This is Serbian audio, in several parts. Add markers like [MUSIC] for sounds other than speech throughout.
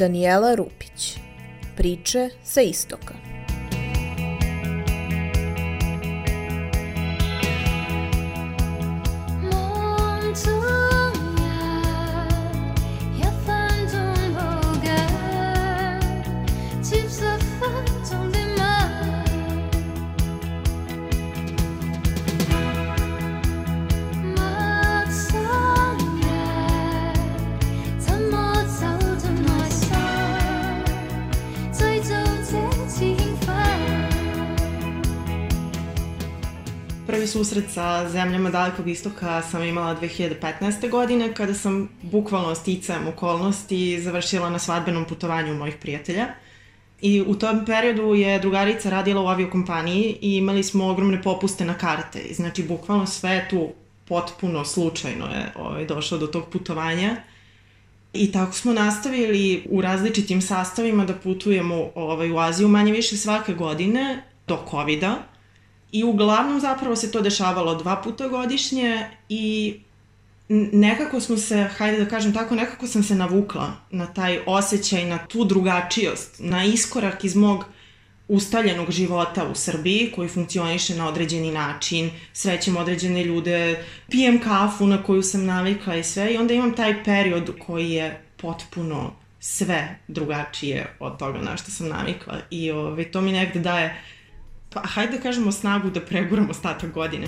Danijela Rupić. Priče sa istoka. Prvi susret sa zemljama dalekog istoka sam imala 2015. godine kada sam bukvalno sticajem okolnosti završila na svadbenom putovanju mojih prijatelja. I u tom periodu je drugarica radila u aviokompaniji i imali smo ogromne popuste na karte. I znači bukvalno sve tu potpuno slučajno je ovaj, došlo do tog putovanja. I tako smo nastavili u različitim sastavima da putujemo ovaj, u Aziju manje više svake godine do COVID-a. I uglavnom zapravo se to dešavalo dva puta godišnje i nekako smo se, hajde da kažem tako, nekako sam se navukla na taj osjećaj, na tu drugačijost, na iskorak iz mog ustaljenog života u Srbiji koji funkcioniše na određeni način, srećem određene ljude, pijem kafu na koju sam navikla i sve i onda imam taj period koji je potpuno sve drugačije od toga na što sam navikla i ovaj, to mi negde daje pa hajde da kažemo snagu da preguram ostatak godine.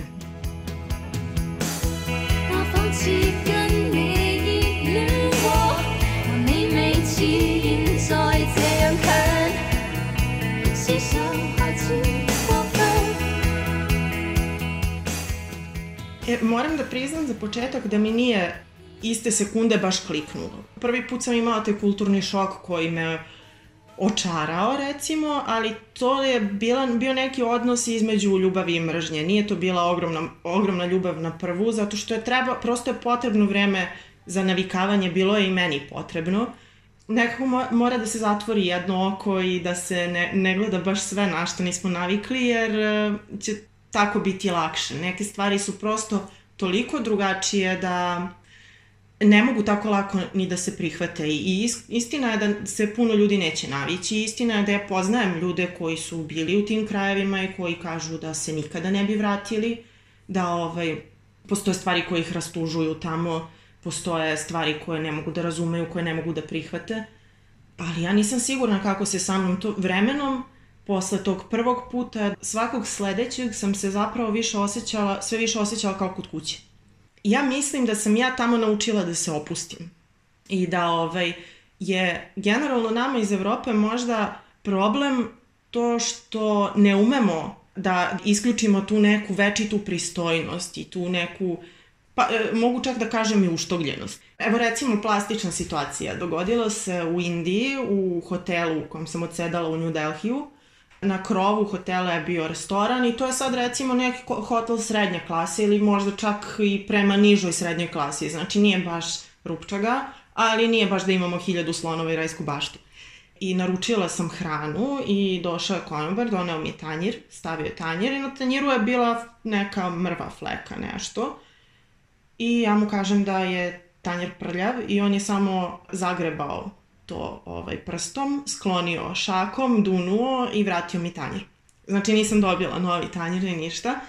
E, moram da priznam za početak da mi nije iste sekunde baš kliknulo. Prvi put sam imala taj kulturni šok koji me očarao recimo, ali to je bila, bio neki odnos između ljubavi i mržnje. Nije to bila ogromna, ogromna ljubav na prvu, zato što je treba, prosto je potrebno vreme za navikavanje, bilo je i meni potrebno. Nekako mo, mora da se zatvori jedno oko i da se ne, ne gleda baš sve na što nismo navikli, jer e, će tako biti lakše. Neke stvari su prosto toliko drugačije da ne mogu tako lako ni da se prihvate. I is- istina je da se puno ljudi neće navići, istina je da ja poznajem ljude koji su bili u tim krajevima i koji kažu da se nikada ne bi vratili, da ovaj, postoje stvari koje ih rastužuju tamo, postoje stvari koje ne mogu da razumeju, koje ne mogu da prihvate, ali ja nisam sigurna kako se sa mnom to vremenom posle tog prvog puta, svakog sledećeg sam se zapravo više osjećala, sve više osjećala kao kod kuće ja mislim da sam ja tamo naučila da se opustim. I da ovaj, je generalno nama iz Evrope možda problem to što ne umemo da isključimo tu neku večitu pristojnost i tu neku pa e, mogu čak da kažem i uštogljenost. Evo recimo plastična situacija. Dogodilo se u Indiji, u hotelu u kojem sam odsedala u New Delhiju. Na krovu hotela je bio restoran i to je sad recimo neki hotel srednje klase ili možda čak i prema nižoj srednjoj klasi. Znači nije baš rupčaga, ali nije baš da imamo hiljadu slonova i rajsku baštu. I naručila sam hranu i došao je konobar, doneo mi je tanjir, stavio je tanjir i na tanjiru je bila neka mrva fleka, nešto. i ja mu kažem da je tanjer prljav i on je samo zagrebao to ovaj, prstom, sklonio šakom, dunuo i vratio mi tanjer. Znači nisam dobila novi tanjer ni ništa.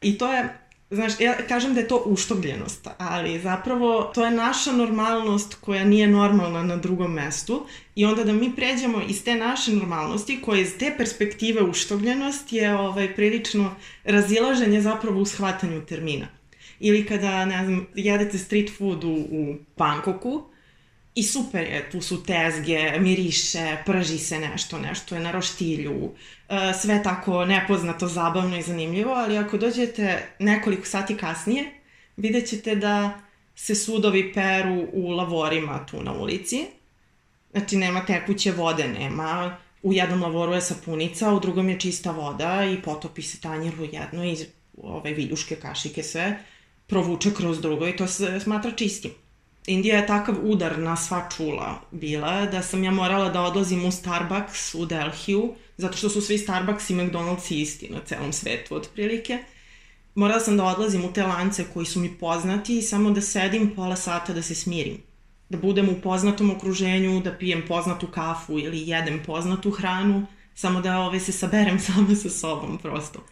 I to je, znaš, ja kažem da je to uštogljenost, ali zapravo to je naša normalnost koja nije normalna na drugom mestu i onda da mi pređemo iz te naše normalnosti koje iz te perspektive uštogljenost je ovaj, prilično razilaženje zapravo u shvatanju termina. Ili kada, ne znam, jedete street food u, u Bangkoku, I super je, tu su tezge, miriše, prži se nešto, nešto je na roštilju, e, sve tako nepoznato, zabavno i zanimljivo, ali ako dođete nekoliko sati kasnije, vidjet ćete da se sudovi peru u lavorima tu na ulici. Znači, nema tekuće vode, nema u jednom lavoru je sapunica, u drugom je čista voda i potopi se tanjer u jedno i ove viljuške, kašike, sve provuče kroz drugo i to se smatra čistim. Indija je takav udar na sva čula bila da sam ja morala da odlazim u Starbucks u Delhiju, zato što su svi Starbucks i McDonald's isti na celom svetu otprilike. Morala sam da odlazim u te lance koji su mi poznati i samo da sedim pola sata da se smirim. Da budem u poznatom okruženju, da pijem poznatu kafu ili jedem poznatu hranu, samo da ove, se saberem [LAUGHS] sama sa sobom prosto.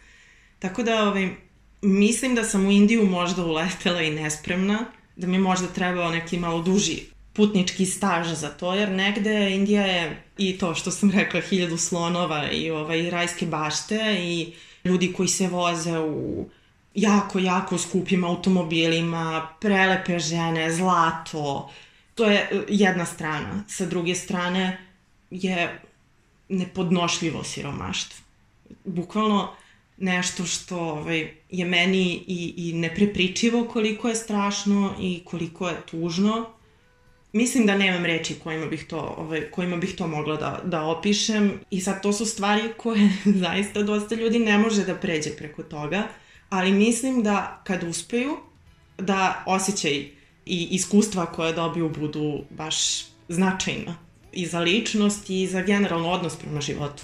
Tako da ove, mislim da sam u Indiju možda uletela i nespremna, da mi možda trebao neki malo duži putnički staž za to, jer negde Indija je i to što sam rekla, hiljadu slonova i ovaj, rajske bašte i ljudi koji se voze u jako, jako skupim automobilima, prelepe žene, zlato. To je e, jedna strana. Sa druge strane je nepodnošljivo siromaštvo. Bukvalno nešto što ovaj, je meni i, i neprepričivo koliko je strašno i koliko je tužno. Mislim da nemam reči kojima bih to, ovaj, kojima bih to mogla da, da opišem i sad to su stvari koje [LAUGHS] zaista dosta ljudi ne može da pređe preko toga, ali mislim da kad uspeju da osjećaj i iskustva koje dobiju budu baš značajna i za ličnost i za generalno odnos prema životu.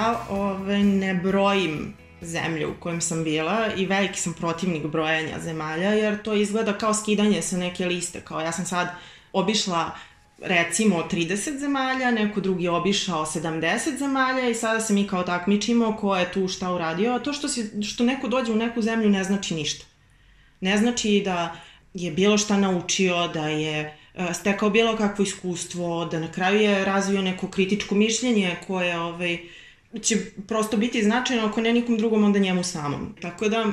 Ja ove, ne brojim zemlje u kojem sam bila i veliki sam protivnik brojanja zemalja jer to izgleda kao skidanje sa neke liste. Kao ja sam sad obišla recimo 30 zemalja, neko drugi je obišao 70 zemalja i sada se mi kao takmičimo ko je tu šta uradio. A to što, si, što neko dođe u neku zemlju ne znači ništa. Ne znači da je bilo šta naučio, da je e, stekao bilo kakvo iskustvo, da na kraju je razvio neko kritičko mišljenje koje ovaj, će prosto biti značajno ako ne nikom drugom, onda njemu samom. Tako da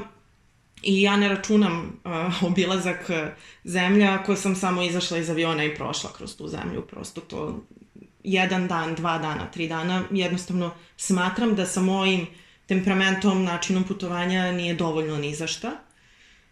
i ja ne računam uh, obilazak zemlja ako sam samo izašla iz aviona i prošla kroz tu zemlju. Prosto to jedan dan, dva dana, tri dana, jednostavno smatram da sa mojim temperamentom, načinom putovanja nije dovoljno ni za šta.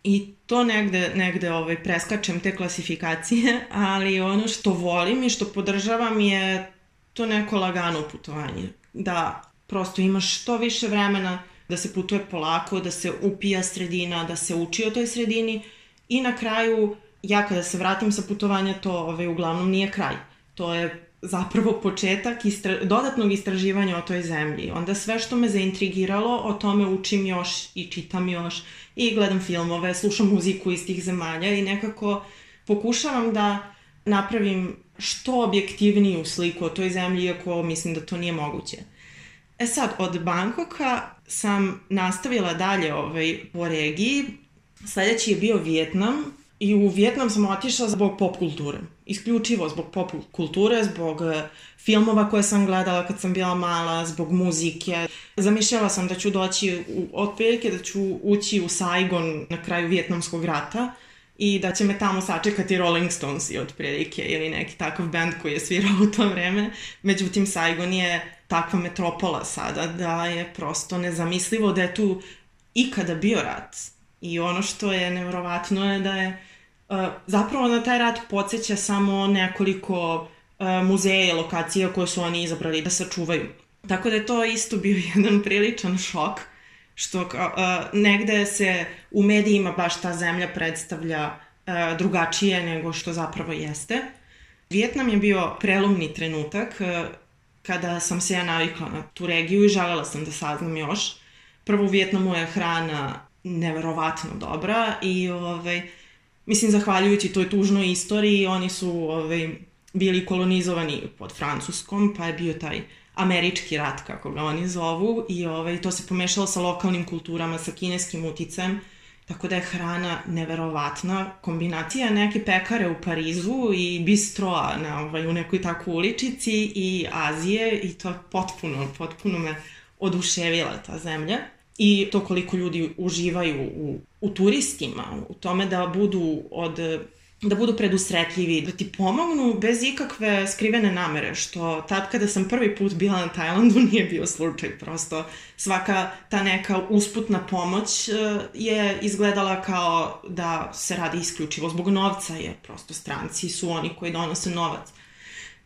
I to negde, negde ovaj, preskačem te klasifikacije, [LAUGHS] ali ono što volim i što podržavam je to neko lagano putovanje. Da prosto imaš što više vremena da se putuje polako, da se upija sredina, da se uči o toj sredini i na kraju ja kada se vratim sa putovanja to ovaj, uglavnom nije kraj. To je zapravo početak istra dodatnog istraživanja o toj zemlji. Onda sve što me zaintrigiralo, o tome učim još i čitam još i gledam filmove, slušam muziku iz tih zemalja i nekako pokušavam da napravim što objektivniju sliku o toj zemlji, iako mislim da to nije moguće. E sad, od Bankoka sam nastavila dalje ovaj, po regiji. Sledeći je bio Vjetnam i u Vjetnam sam otišla zbog pop kulture. Isključivo zbog pop kulture, zbog eh, filmova koje sam gledala kad sam bila mala, zbog muzike. Zamišljala sam da ću doći, u, otprilike da ću ući u Saigon na kraju Vjetnamskog rata i da će me tamo sačekati Rolling Stones i otprilike ili neki takav band koji je svirao u to vreme. Međutim, Saigon je takva metropola sada da je prosto nezamislivo da je tu ikada bio rat. I ono što je nevrovatno je da je uh, zapravo na taj rat podsjeća samo nekoliko uh, muzeja i lokacija koje su oni izabrali da sačuvaju. Tako da je to isto bio [LAUGHS] jedan priličan šok Što uh, negde se u medijima baš ta zemlja predstavlja uh, drugačije nego što zapravo jeste. Vjetnam je bio prelomni trenutak uh, kada sam se ja navikla na tu regiju i želela sam da saznam još. Prvo u Vjetnamu je hrana neverovatno dobra i ovaj, mislim zahvaljujući toj tužnoj istoriji oni su ovaj, bili kolonizovani pod Francuskom pa je bio taj američki rat kako ga oni zovu i ovaj, to se pomešalo sa lokalnim kulturama, sa kineskim uticajem Tako da je hrana neverovatna. Kombinacija neke pekare u Parizu i bistroa na, ovaj, u nekoj takvoj uličici i Azije i to je potpuno, potpuno me oduševila ta zemlja. I to koliko ljudi uživaju u, u turistima, u tome da budu od da budu predusretljivi, da ti pomognu bez ikakve skrivene namere, što tad kada sam prvi put bila na Tajlandu [LAUGHS] nije bio slučaj, prosto svaka ta neka usputna pomoć e, je izgledala kao da se radi isključivo zbog novca, jer prosto stranci su oni koji donose novac.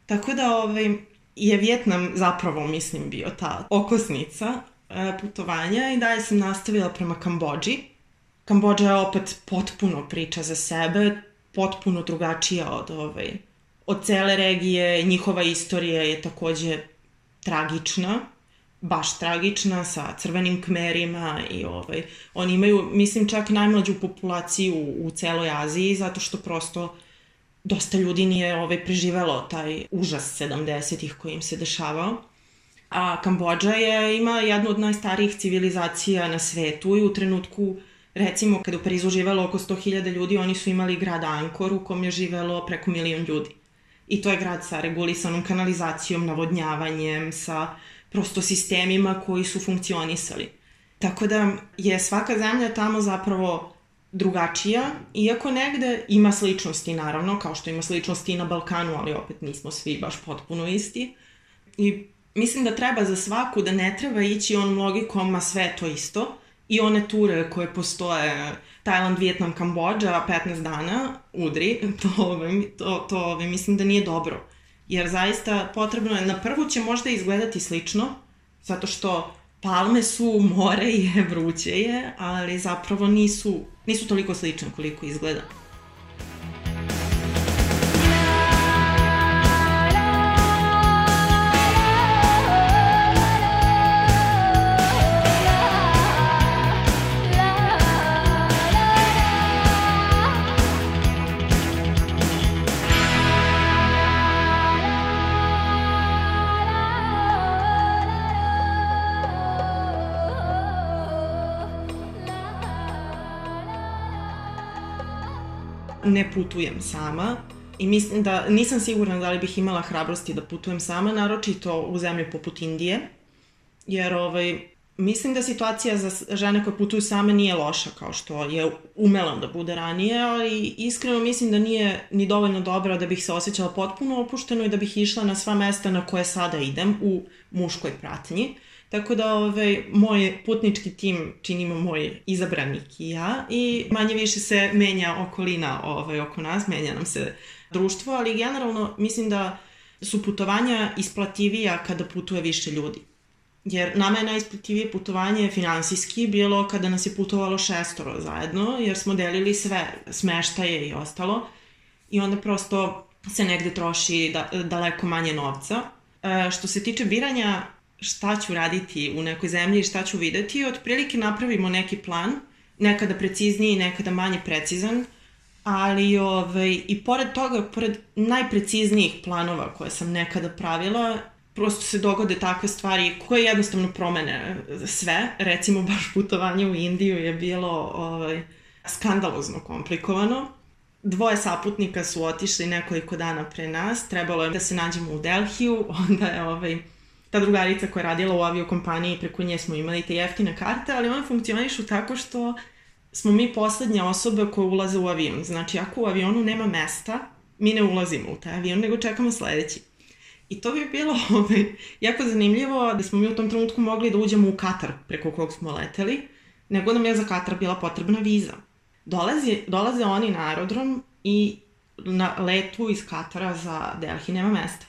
Tako da ovaj, je Vjetnam zapravo, mislim, bio ta okosnica e, putovanja i dalje sam nastavila prema Kambođi. Kambođa je opet potpuno priča za sebe, potpuno drugačija od, ovaj, od cele regije. Njihova istorija je takođe tragična, baš tragična, sa crvenim kmerima i ovaj, oni imaju, mislim, čak najmlađu populaciju u, u celoj Aziji, zato što prosto dosta ljudi nije ovaj, preživelo taj užas 70-ih koji im se dešavao. A Kambođa je, ima jednu od najstarijih civilizacija na svetu i u trenutku Recimo, kada u Parizu živelo oko 100.000 ljudi, oni su imali grad Ankor u kom je živelo preko milion ljudi. I to je grad sa regulisanom kanalizacijom, navodnjavanjem, sa prosto sistemima koji su funkcionisali. Tako da je svaka zemlja tamo zapravo drugačija, iako negde ima sličnosti naravno, kao što ima sličnosti i na Balkanu, ali opet nismo svi baš potpuno isti. I mislim da treba za svaku da ne treba ići on logikom, a sve to isto, i one ture koje postoje, Tajland, Vijetnam, Kambođa, 15 dana, udri, [LAUGHS] to, to, to mislim da nije dobro. Jer zaista potrebno je, na prvu će možda izgledati slično, zato što palme su, more je, vruće je, ali zapravo nisu, nisu toliko slične koliko izgleda. Ne putujem sama i mislim da nisam sigurna da li bih imala hrabrosti da putujem sama, naročito u zemlje poput Indije, jer ovaj, mislim da situacija za žene koje putuju same nije loša kao što je umela da bude ranije, ali iskreno mislim da nije ni dovoljno dobra da bih se osjećala potpuno opušteno i da bih išla na sva mesta na koje sada idem u muškoj pratnji. Tako da ovaj, moj putnički tim činimo moj izabranik i ja i manje više se menja okolina ovaj, oko nas, menja nam se društvo, ali generalno mislim da su putovanja isplativija kada putuje više ljudi. Jer nama je najisplativije putovanje finansijski bilo kada nas je putovalo šestoro zajedno, jer smo delili sve, smeštaje i ostalo. I onda prosto se negde troši da, daleko manje novca. E, što se tiče biranja šta ću raditi u nekoj zemlji i šta ću videti, otprilike napravimo neki plan, nekada precizniji, nekada manje precizan, ali ovaj, i pored toga, pored najpreciznijih planova koje sam nekada pravila, prosto se dogode takve stvari koje jednostavno promene sve. Recimo, baš putovanje u Indiju je bilo ovaj, skandalozno komplikovano. Dvoje saputnika su otišli nekoliko dana pre nas, trebalo je da se nađemo u Delhiju, [LAUGHS] onda je ovaj, ta drugarica koja je radila u aviokompaniji, preko nje smo imali te jeftine karte, ali one funkcionišu tako što smo mi poslednja osoba koja ulaze u avion. Znači, ako u avionu nema mesta, mi ne ulazimo u taj avion, nego čekamo sledeći. I to bi bilo [LAUGHS] ovaj, jako zanimljivo da smo mi u tom trenutku mogli da uđemo u Katar preko kog smo leteli, nego nam je za Katar bila potrebna viza. Dolazi, dolaze oni na aerodrom i na letu iz Katara za Delhi nema mesta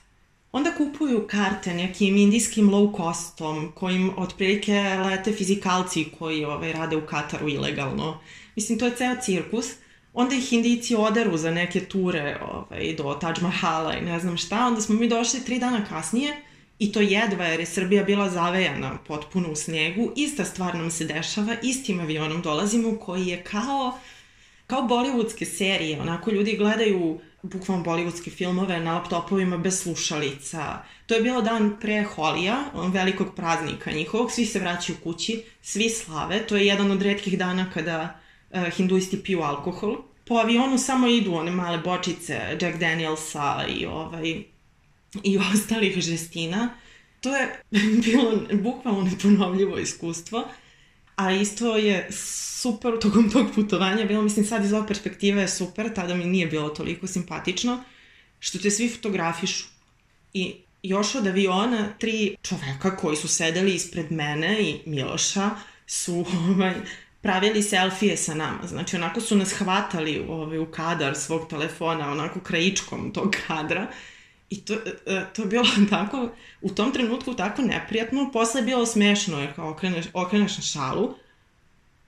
onda kupuju karte nekim indijskim low costom, kojim otprilike lete fizikalci koji ovaj, rade u Kataru ilegalno. Mislim, to je ceo cirkus. Onda ih Indijci oderu za neke ture ovaj, do Taj Mahala i ne znam šta. Onda smo mi došli tri dana kasnije i to jedva jer je Srbija bila zavejana potpuno u snijegu. Ista stvar nam se dešava, istim avionom dolazimo koji je kao, kao bollywoodske serije. Onako ljudi gledaju bukvalno bollywoodske filmove na laptopovima bez slušalica. To je bilo dan pre Holija, velikog praznika njihovog, svi se vraćaju kući, svi slave, to je jedan od redkih dana kada uh, hinduisti piju alkohol. Po avionu samo idu one male bočice Jack Danielsa i ovaj i [LAUGHS] ostalih žestina. To je [LAUGHS] bilo bukvalno neponovljivo iskustvo, a isto je super tokom tog putovanja bilo, mislim sad iz ove perspektive je super, tada mi nije bilo toliko simpatično, što te svi fotografišu. I još od aviona tri čoveka koji su sedeli ispred mene i Miloša su [LAUGHS] ovaj, pravili selfije sa nama. Znači, onako su nas hvatali ovaj, u kadar svog telefona, onako krajičkom tog kadra. I to, e, to je bilo [LAUGHS] tako, u tom trenutku tako neprijatno, posle je bilo smešno, jer kao okreneš, okreneš na šalu,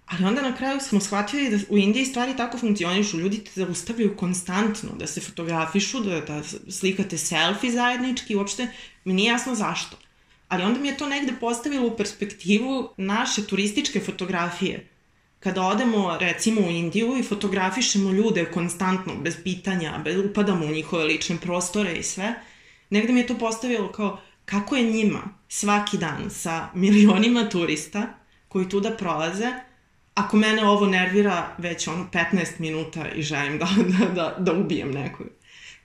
ali onda na kraju smo shvatili da u Indiji stvari tako funkcionišu, ljudi te zaustavljaju konstantno, da se fotografišu, da, da slikate selfie zajednički, uopšte mi nije jasno zašto. Ali onda mi je to negde postavilo u perspektivu naše turističke fotografije kada odemo recimo u Indiju i fotografišemo ljude konstantno, bez pitanja, bez, upadamo u njihove lične prostore i sve, negde mi je to postavilo kao kako je njima svaki dan sa milionima turista koji tu da prolaze, ako mene ovo nervira već ono 15 minuta i želim da, [LAUGHS] da, da, da ubijem nekog.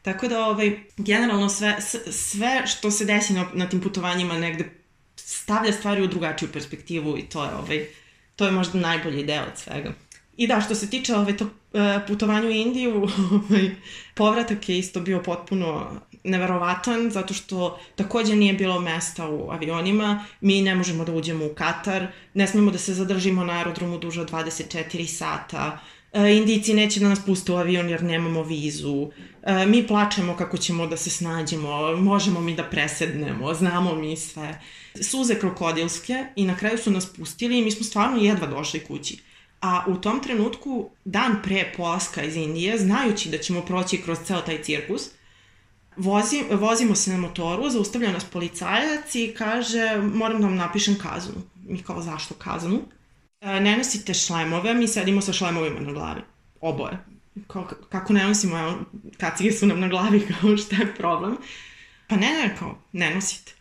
Tako da, ovaj, generalno sve, sve što se desi na, na tim putovanjima negde stavlja stvari u drugačiju perspektivu i to je ovaj, to je možda najbolji deo od svega. I da, što se tiče ove, to, e, putovanja u Indiju, [LAUGHS] ovaj, povratak je isto bio potpuno neverovatan, zato što takođe nije bilo mesta u avionima, mi ne možemo da uđemo u Katar, ne smemo da se zadržimo na aerodromu duže od 24 sata, e, Indijci neće da nas puste u avion jer nemamo vizu, e, mi plačemo kako ćemo da se snađemo, možemo mi da presednemo, znamo mi sve suze krokodilske i na kraju su nas pustili i mi smo stvarno jedva došli kući. A u tom trenutku, dan pre polaska iz Indije, znajući da ćemo proći kroz ceo taj cirkus, vozi, vozimo se na motoru, zaustavlja nas policajac i kaže moram da vam napišem kaznu. Mi kao zašto kaznu? Ne nosite šlemove, mi sedimo sa šlemovima na glavi. Oboje. Kao, kako ne nosimo, evo, kacige su nam na glavi, [LAUGHS] kao šta je problem? Pa ne, ne, kao, ne nosite.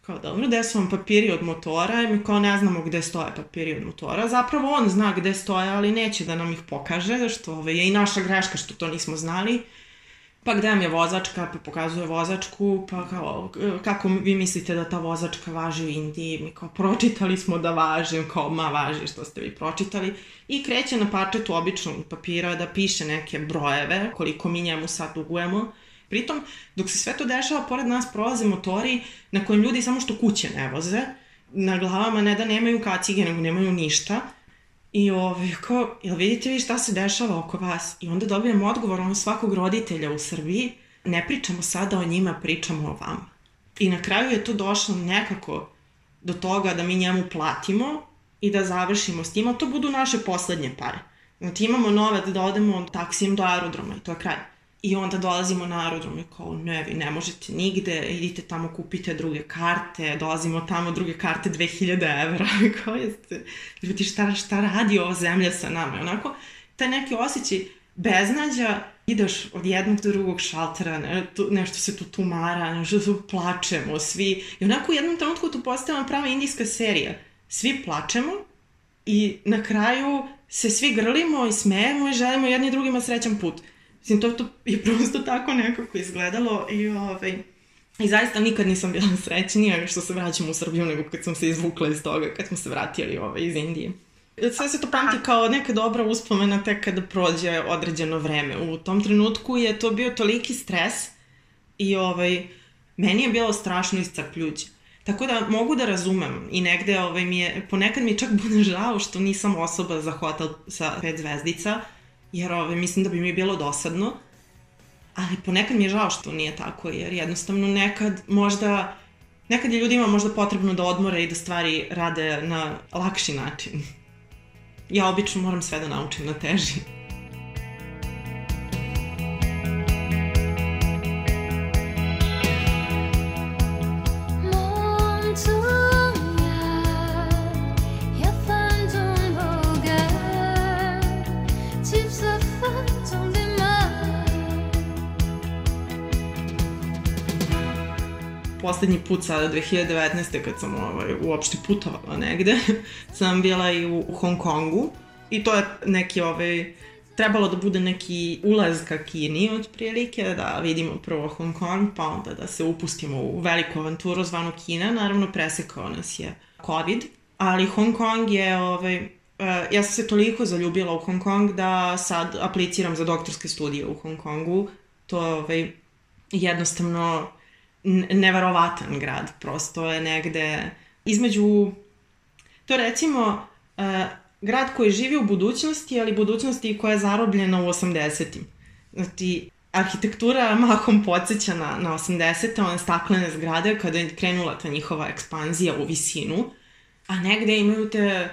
Kao, dobro, gde su vam papiri od motora? Mi kao ne znamo gde stoje papiri od motora. Zapravo on zna gde stoje, ali neće da nam ih pokaže, što ove, je i naša greška što to nismo znali. Pa gde vam je vozačka, pa pokazuje vozačku, pa kao, kako vi mislite da ta vozačka važi u Indiji? Mi kao, pročitali smo da važi, kao, ma važi što ste vi pročitali. I kreće na parčetu običnog papira da piše neke brojeve, koliko mi njemu sad dugujemo Pritom, dok se sve to dešava, pored nas prolaze motori na kojim ljudi samo što kuće ne voze, na glavama ne da nemaju kacige, nego nemaju ništa. I ovaj, kao, jel vidite vi šta se dešava oko vas? I onda dobijem odgovor ono svakog roditelja u Srbiji, ne pričamo sada o njima, pričamo o vama. I na kraju je to došlo nekako do toga da mi njemu platimo i da završimo s tim, to budu naše poslednje pare. Znači imamo novac da odemo taksijem do aerodroma i to je kraj. I onda dolazimo na aerodrom i kao, ne, vi ne možete nigde, idite tamo, kupite druge karte, dolazimo tamo, druge karte 2000 evra, [LAUGHS] kao jeste, ljudi, šta, šta radi ova zemlja sa nama? I onako, taj neki osjećaj beznađa, ideš od jednog do drugog šaltera, ne, tu, nešto se tu tumara, nešto tu plačemo, svi, i onako u jednom trenutku tu postavljamo prava indijska serija. Svi plačemo i na kraju se svi grlimo i smejemo i želimo jedni drugima srećan put. Mislim, to, to je prosto tako nekako izgledalo i ovaj, I zaista nikad nisam bila srećnija što se vraćam u Srbiju nego kad sam se izvukla iz toga, kad smo se vratili ovaj, iz Indije. Sve se to pamti kao neka dobra uspomena tek kada prođe određeno vreme. U tom trenutku je to bio toliki stres i ovaj, meni je bilo strašno iscrpljuće. Tako da mogu da razumem i negde ovaj, mi je, ponekad mi čak [LAUGHS] bude žao što nisam osoba za hotel sa pet zvezdica, jer ove, mislim da bi mi bilo dosadno. Ali ponekad mi je žao što nije tako, jer jednostavno nekad možda, nekad je ljudima možda potrebno da odmore i da stvari rade na lakši način. Ja obično moram sve da naučim na teži. Poslednji put sada 2019. kad sam ovaj, uopšte putovala negde, [LAUGHS] sam bila i u, u Hong Kongu i to je neki ovaj, trebalo da bude neki ulaz ka Kini otprilike, da vidimo prvo Hong Kong, pa onda da se upustimo u veliku avanturu zvanu Kina. Naravno, presekao nas je COVID, ali Hong Kong je, ovaj, uh, ja sam se toliko zaljubila u Hong Kong da sad apliciram za doktorske studije u Hong Kongu. To je ovaj, jednostavno neverovatan grad, prosto je negde između, to recimo uh, grad koji živi u budućnosti, ali budućnosti koja je zarobljena u 80-im. Znači, arhitektura mahom podsjeća na, na 80-te, one staklene zgrade kada je krenula ta njihova ekspanzija u visinu, a negde imaju te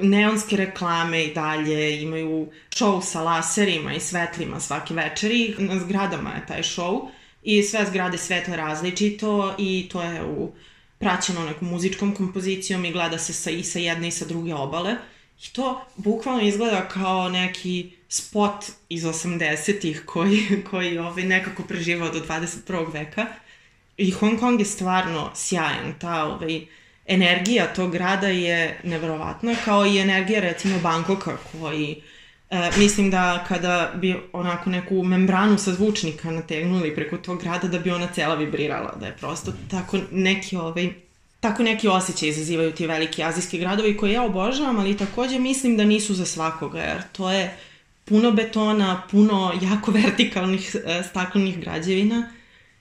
neonske reklame i dalje, imaju show sa laserima i svetlima svake večeri, na zgradama je taj show, i sve zgrade svetle različito i to je u praćeno nekom muzičkom kompozicijom i gleda se sa, i sa jedne i sa druge obale. I to bukvalno izgleda kao neki spot iz 80-ih koji, [LAUGHS] koji ovaj, nekako preživao do 21. veka. I Hong Kong je stvarno sjajan. Ta ovaj, energija tog grada je nevrovatna, kao i energija recimo Bankoka koji E, mislim da kada bi onako neku membranu sa zvučnika nategnuli preko tog grada, da bi ona cela vibrirala, da je prosto tako neki ovaj, tako neki osjećaj izazivaju ti veliki azijski gradovi koje ja obožavam, ali takođe mislim da nisu za svakoga, jer to je puno betona, puno jako [LAUGHS] vertikalnih e, staklenih građevina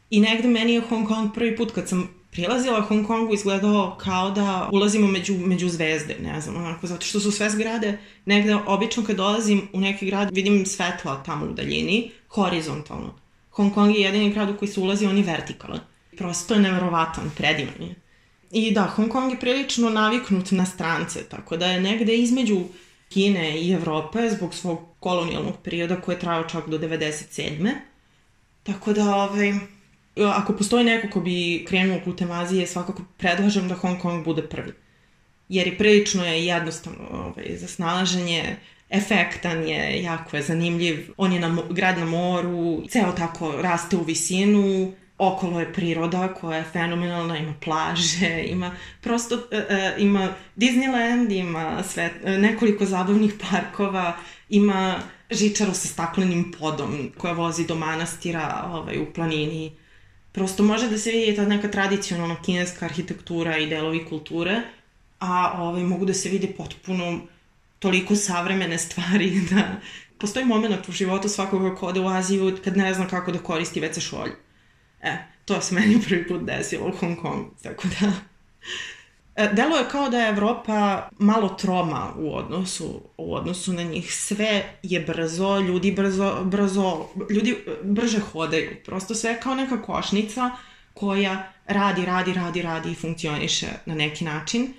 i negde meni je Hong Kong prvi put kad sam prilazila Hong Kongu izgledao kao da ulazimo među, među zvezde, ne znam, onako, zato što su sve zgrade, negde, obično kad dolazim u neki grad, vidim svetla tamo u daljini, horizontalno. Hong Kong je jedini grad u koji se ulazi, on je vertikalan. Prosto je neverovatan, predivan je. I da, Hong Kong je prilično naviknut na strance, tako da je negde između Kine i Evrope zbog svog kolonijalnog perioda koji je trajao čak do 97. Tako da, ovaj, ako postoji neko ko bi krenuo putem Azije, svakako predlažem da Hong Kong bude prvi. Jer i prilično je jednostavno ovaj, za snalaženje, efektan je, jako je zanimljiv. On je na, grad na moru, ceo tako raste u visinu, okolo je priroda koja je fenomenalna, ima plaže, ima prosto, uh, uh, ima Disneyland, ima sve, uh, nekoliko zabavnih parkova, ima žičaru sa staklenim podom koja vozi do manastira ovaj, u planini prosto može da se vidi ta neka tradicionalna kineska arhitektura i delovi kulture, a ovaj, mogu da se vide potpuno toliko savremene stvari [LAUGHS] da postoji moment u životu svakoga ko ode u Aziju kad ne zna kako da koristi WC šolju. E, to se meni prvi put desilo u Hong Kongu, tako da delo je kao da je Evropa malo troma u odnosu, u odnosu na njih. Sve je brzo, ljudi brzo, brzo, ljudi brže hodaju. Prosto sve kao neka košnica koja radi, radi, radi, radi i funkcioniše na neki način.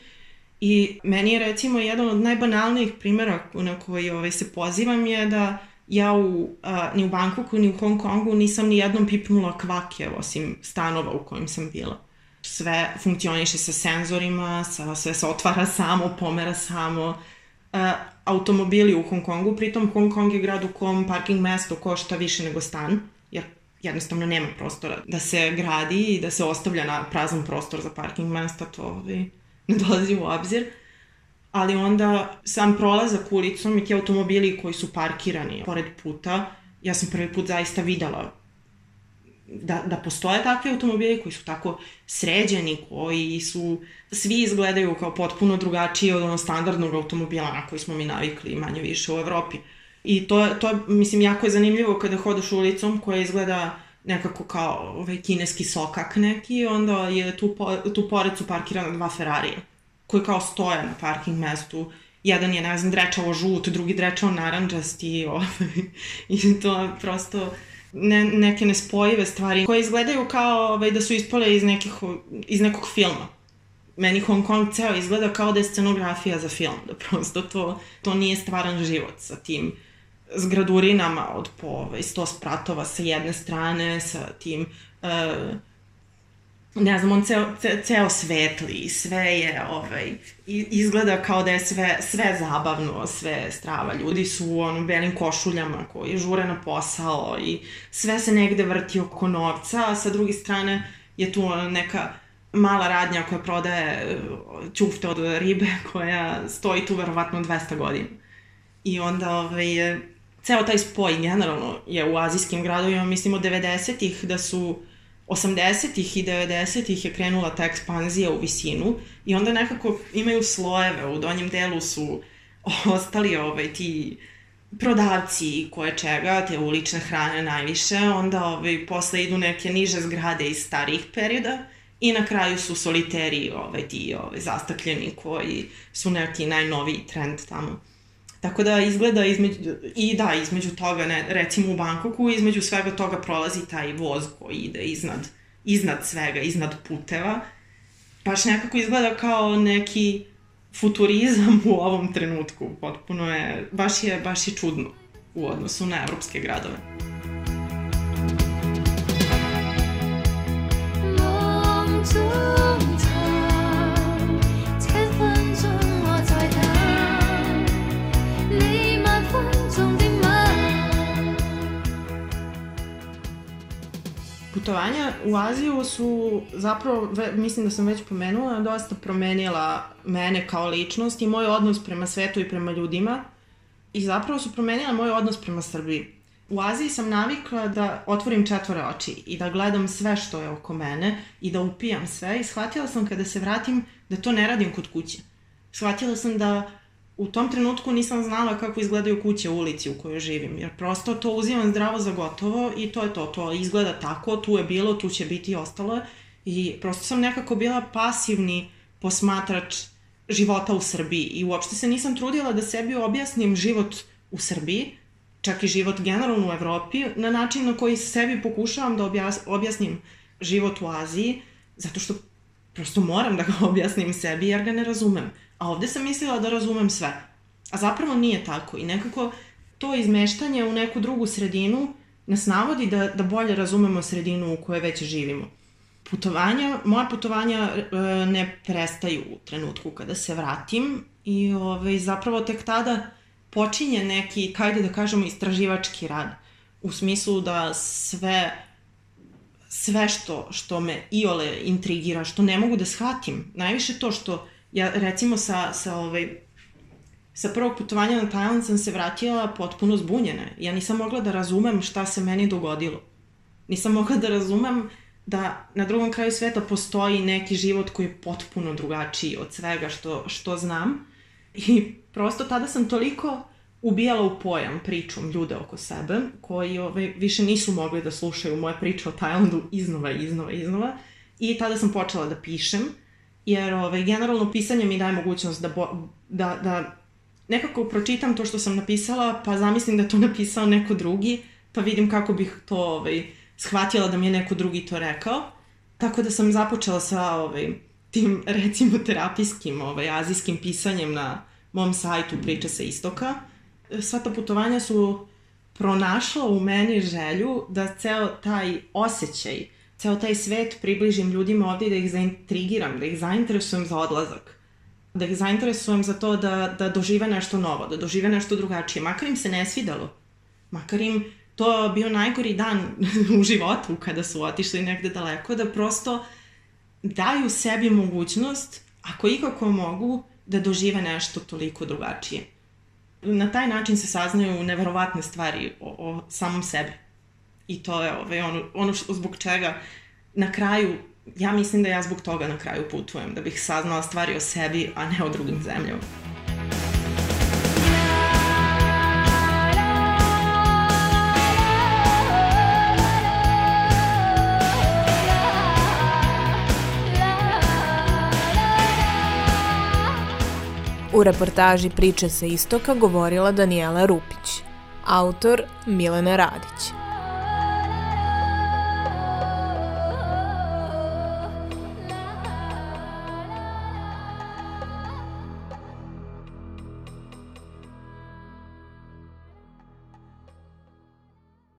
I meni je recimo jedan od najbanalnijih primjera na koji ovaj, se pozivam je da ja u, a, ni u Bangkoku ni u Hong Kongu nisam ni jednom pipnula kvake osim stanova u kojim sam bila sve funkcioniše sa senzorima, sa, sve se otvara samo, pomera samo. Uh, automobili u Hong Kongu, pritom Hong Kong je grad u kom parking mesto košta više nego stan, jer jednostavno nema prostora da se gradi i da se ostavlja na prazan prostor za parking mesta, to ovaj, ne dolazi u obzir. Ali onda sam prolazak ulicom i ti automobili koji su parkirani pored puta, ja sam prvi put zaista videla da, da postoje takvi automobili koji su tako sređeni, koji su, svi izgledaju kao potpuno drugačiji od onog standardnog automobila na koji smo mi navikli manje više u Evropi. I to, to mislim, jako je zanimljivo kada hodaš ulicom koja izgleda nekako kao ovaj kineski sokak neki, onda je tu, po, tu pored su parkirana dva Ferrarija, koji kao stoje na parking mestu. Jedan je, ne znam, drečavo žut, drugi drečavo naranđasti, ovaj, [LAUGHS] i to prosto ne, neke nespojive stvari koje izgledaju kao ovaj, da su ispale iz, nekih, iz nekog filma. Meni Hong Kong ceo izgleda kao da je scenografija za film, da prosto to, to nije stvaran život sa tim zgradurinama od po ovaj, 100 spratova sa jedne strane, sa tim uh, ne znam, on ceo, ce, ceo svetli, sve je, ovaj, izgleda kao da je sve, sve zabavno, sve strava. Ljudi su u onom belim košuljama koji žure na posao i sve se negde vrti oko novca, a sa druge strane je tu neka mala radnja koja prodaje ćufte od ribe [LAUGHS] koja stoji tu verovatno 200 godina. I onda ovaj, ceo taj spoj generalno je u azijskim gradovima, mislim od 90-ih da su 80-ih i 90-ih je krenula ta ekspanzija u visinu i onda nekako imaju slojeve, u donjem delu su [LAUGHS] ostali ovaj, ti prodavci koje čega, te ulične hrane najviše, onda ovaj, posle idu neke niže zgrade iz starijih perioda i na kraju su soliteri ovaj, ti ovaj, zastakljeni koji su neki najnoviji trend tamo. Tako da izgleda između, i da, između toga, ne, recimo u Bankoku, između svega toga prolazi taj voz koji ide iznad, iznad svega, iznad puteva. Baš nekako izgleda kao neki futurizam u ovom trenutku. Potpuno je, baš je, baš je čudno u odnosu na evropske gradove. Putovanja u Aziju su zapravo, mislim da sam već pomenula, dosta promenila mene kao ličnost i moj odnos prema svetu i prema ljudima i zapravo su promenila moj odnos prema Srbiji. U Aziji sam navikla da otvorim četvore oči i da gledam sve što je oko mene i da upijam sve i shvatila sam kada se vratim da to ne radim kod kuće. Shvatila sam da u tom trenutku nisam znala kako izgledaju kuće u ulici u kojoj živim, jer prosto to uzimam zdravo za gotovo i to je to, to izgleda tako, tu je bilo, tu će biti i ostalo i prosto sam nekako bila pasivni posmatrač života u Srbiji i uopšte se nisam trudila da sebi objasnim život u Srbiji, čak i život generalno u Evropi, na način na koji sebi pokušavam da objas, objasnim život u Aziji, zato što prosto moram da ga [LAUGHS] objasnim sebi jer ga ne razumem. A ovde sam mislila da razumem sve. A zapravo nije tako i nekako to izmeštanje u neku drugu sredinu nas navodi da, da bolje razumemo sredinu u kojoj već živimo. Putovanja, moja putovanja e, ne prestaju u trenutku kada se vratim i ovaj, zapravo tek tada počinje neki, kajde da kažemo, istraživački rad. U smislu da sve sve što, što me iole intrigira, što ne mogu da shvatim, najviše to što ja recimo sa, sa ovaj, sa prvog putovanja na Tajland sam se vratila potpuno zbunjena. Ja nisam mogla da razumem šta se meni dogodilo. Nisam mogla da razumem da na drugom kraju sveta postoji neki život koji je potpuno drugačiji od svega što, što znam. I prosto tada sam toliko ubijala u pojam pričom ljude oko sebe, koji ovaj, više nisu mogli da slušaju moje priče o Tajlandu iznova, iznova, iznova. I tada sam počela da pišem jer ovaj, generalno pisanje mi daje mogućnost da, bo, da, da nekako pročitam to što sam napisala, pa zamislim da to napisao neko drugi, pa vidim kako bih to ovaj, shvatila da mi je neko drugi to rekao. Tako da sam započela sa ovaj, tim recimo terapijskim, ovaj, azijskim pisanjem na mom sajtu Priče sa istoka. Sva ta putovanja su pronašla u meni želju da ceo taj osjećaj ceo taj svet približim ljudima ovde i da ih zaintrigiram, da ih zainteresujem za odlazak. Da ih zainteresujem za to da, da dožive nešto novo, da dožive nešto drugačije. Makar im se ne svidalo. Makar im to bio najgori dan [LAUGHS] u životu kada su otišli negde daleko, da prosto daju sebi mogućnost, ako ikako mogu, da dožive nešto toliko drugačije. Na taj način se saznaju neverovatne stvari o, o samom sebi. I to je ovaj, ono, ono što, zbog čega na kraju, ja mislim da ja zbog toga na kraju putujem, da bih saznala stvari o sebi, a ne o drugim zemljama. U reportaži Priče sa istoka govorila Danijela Rupić, autor Milena Radić.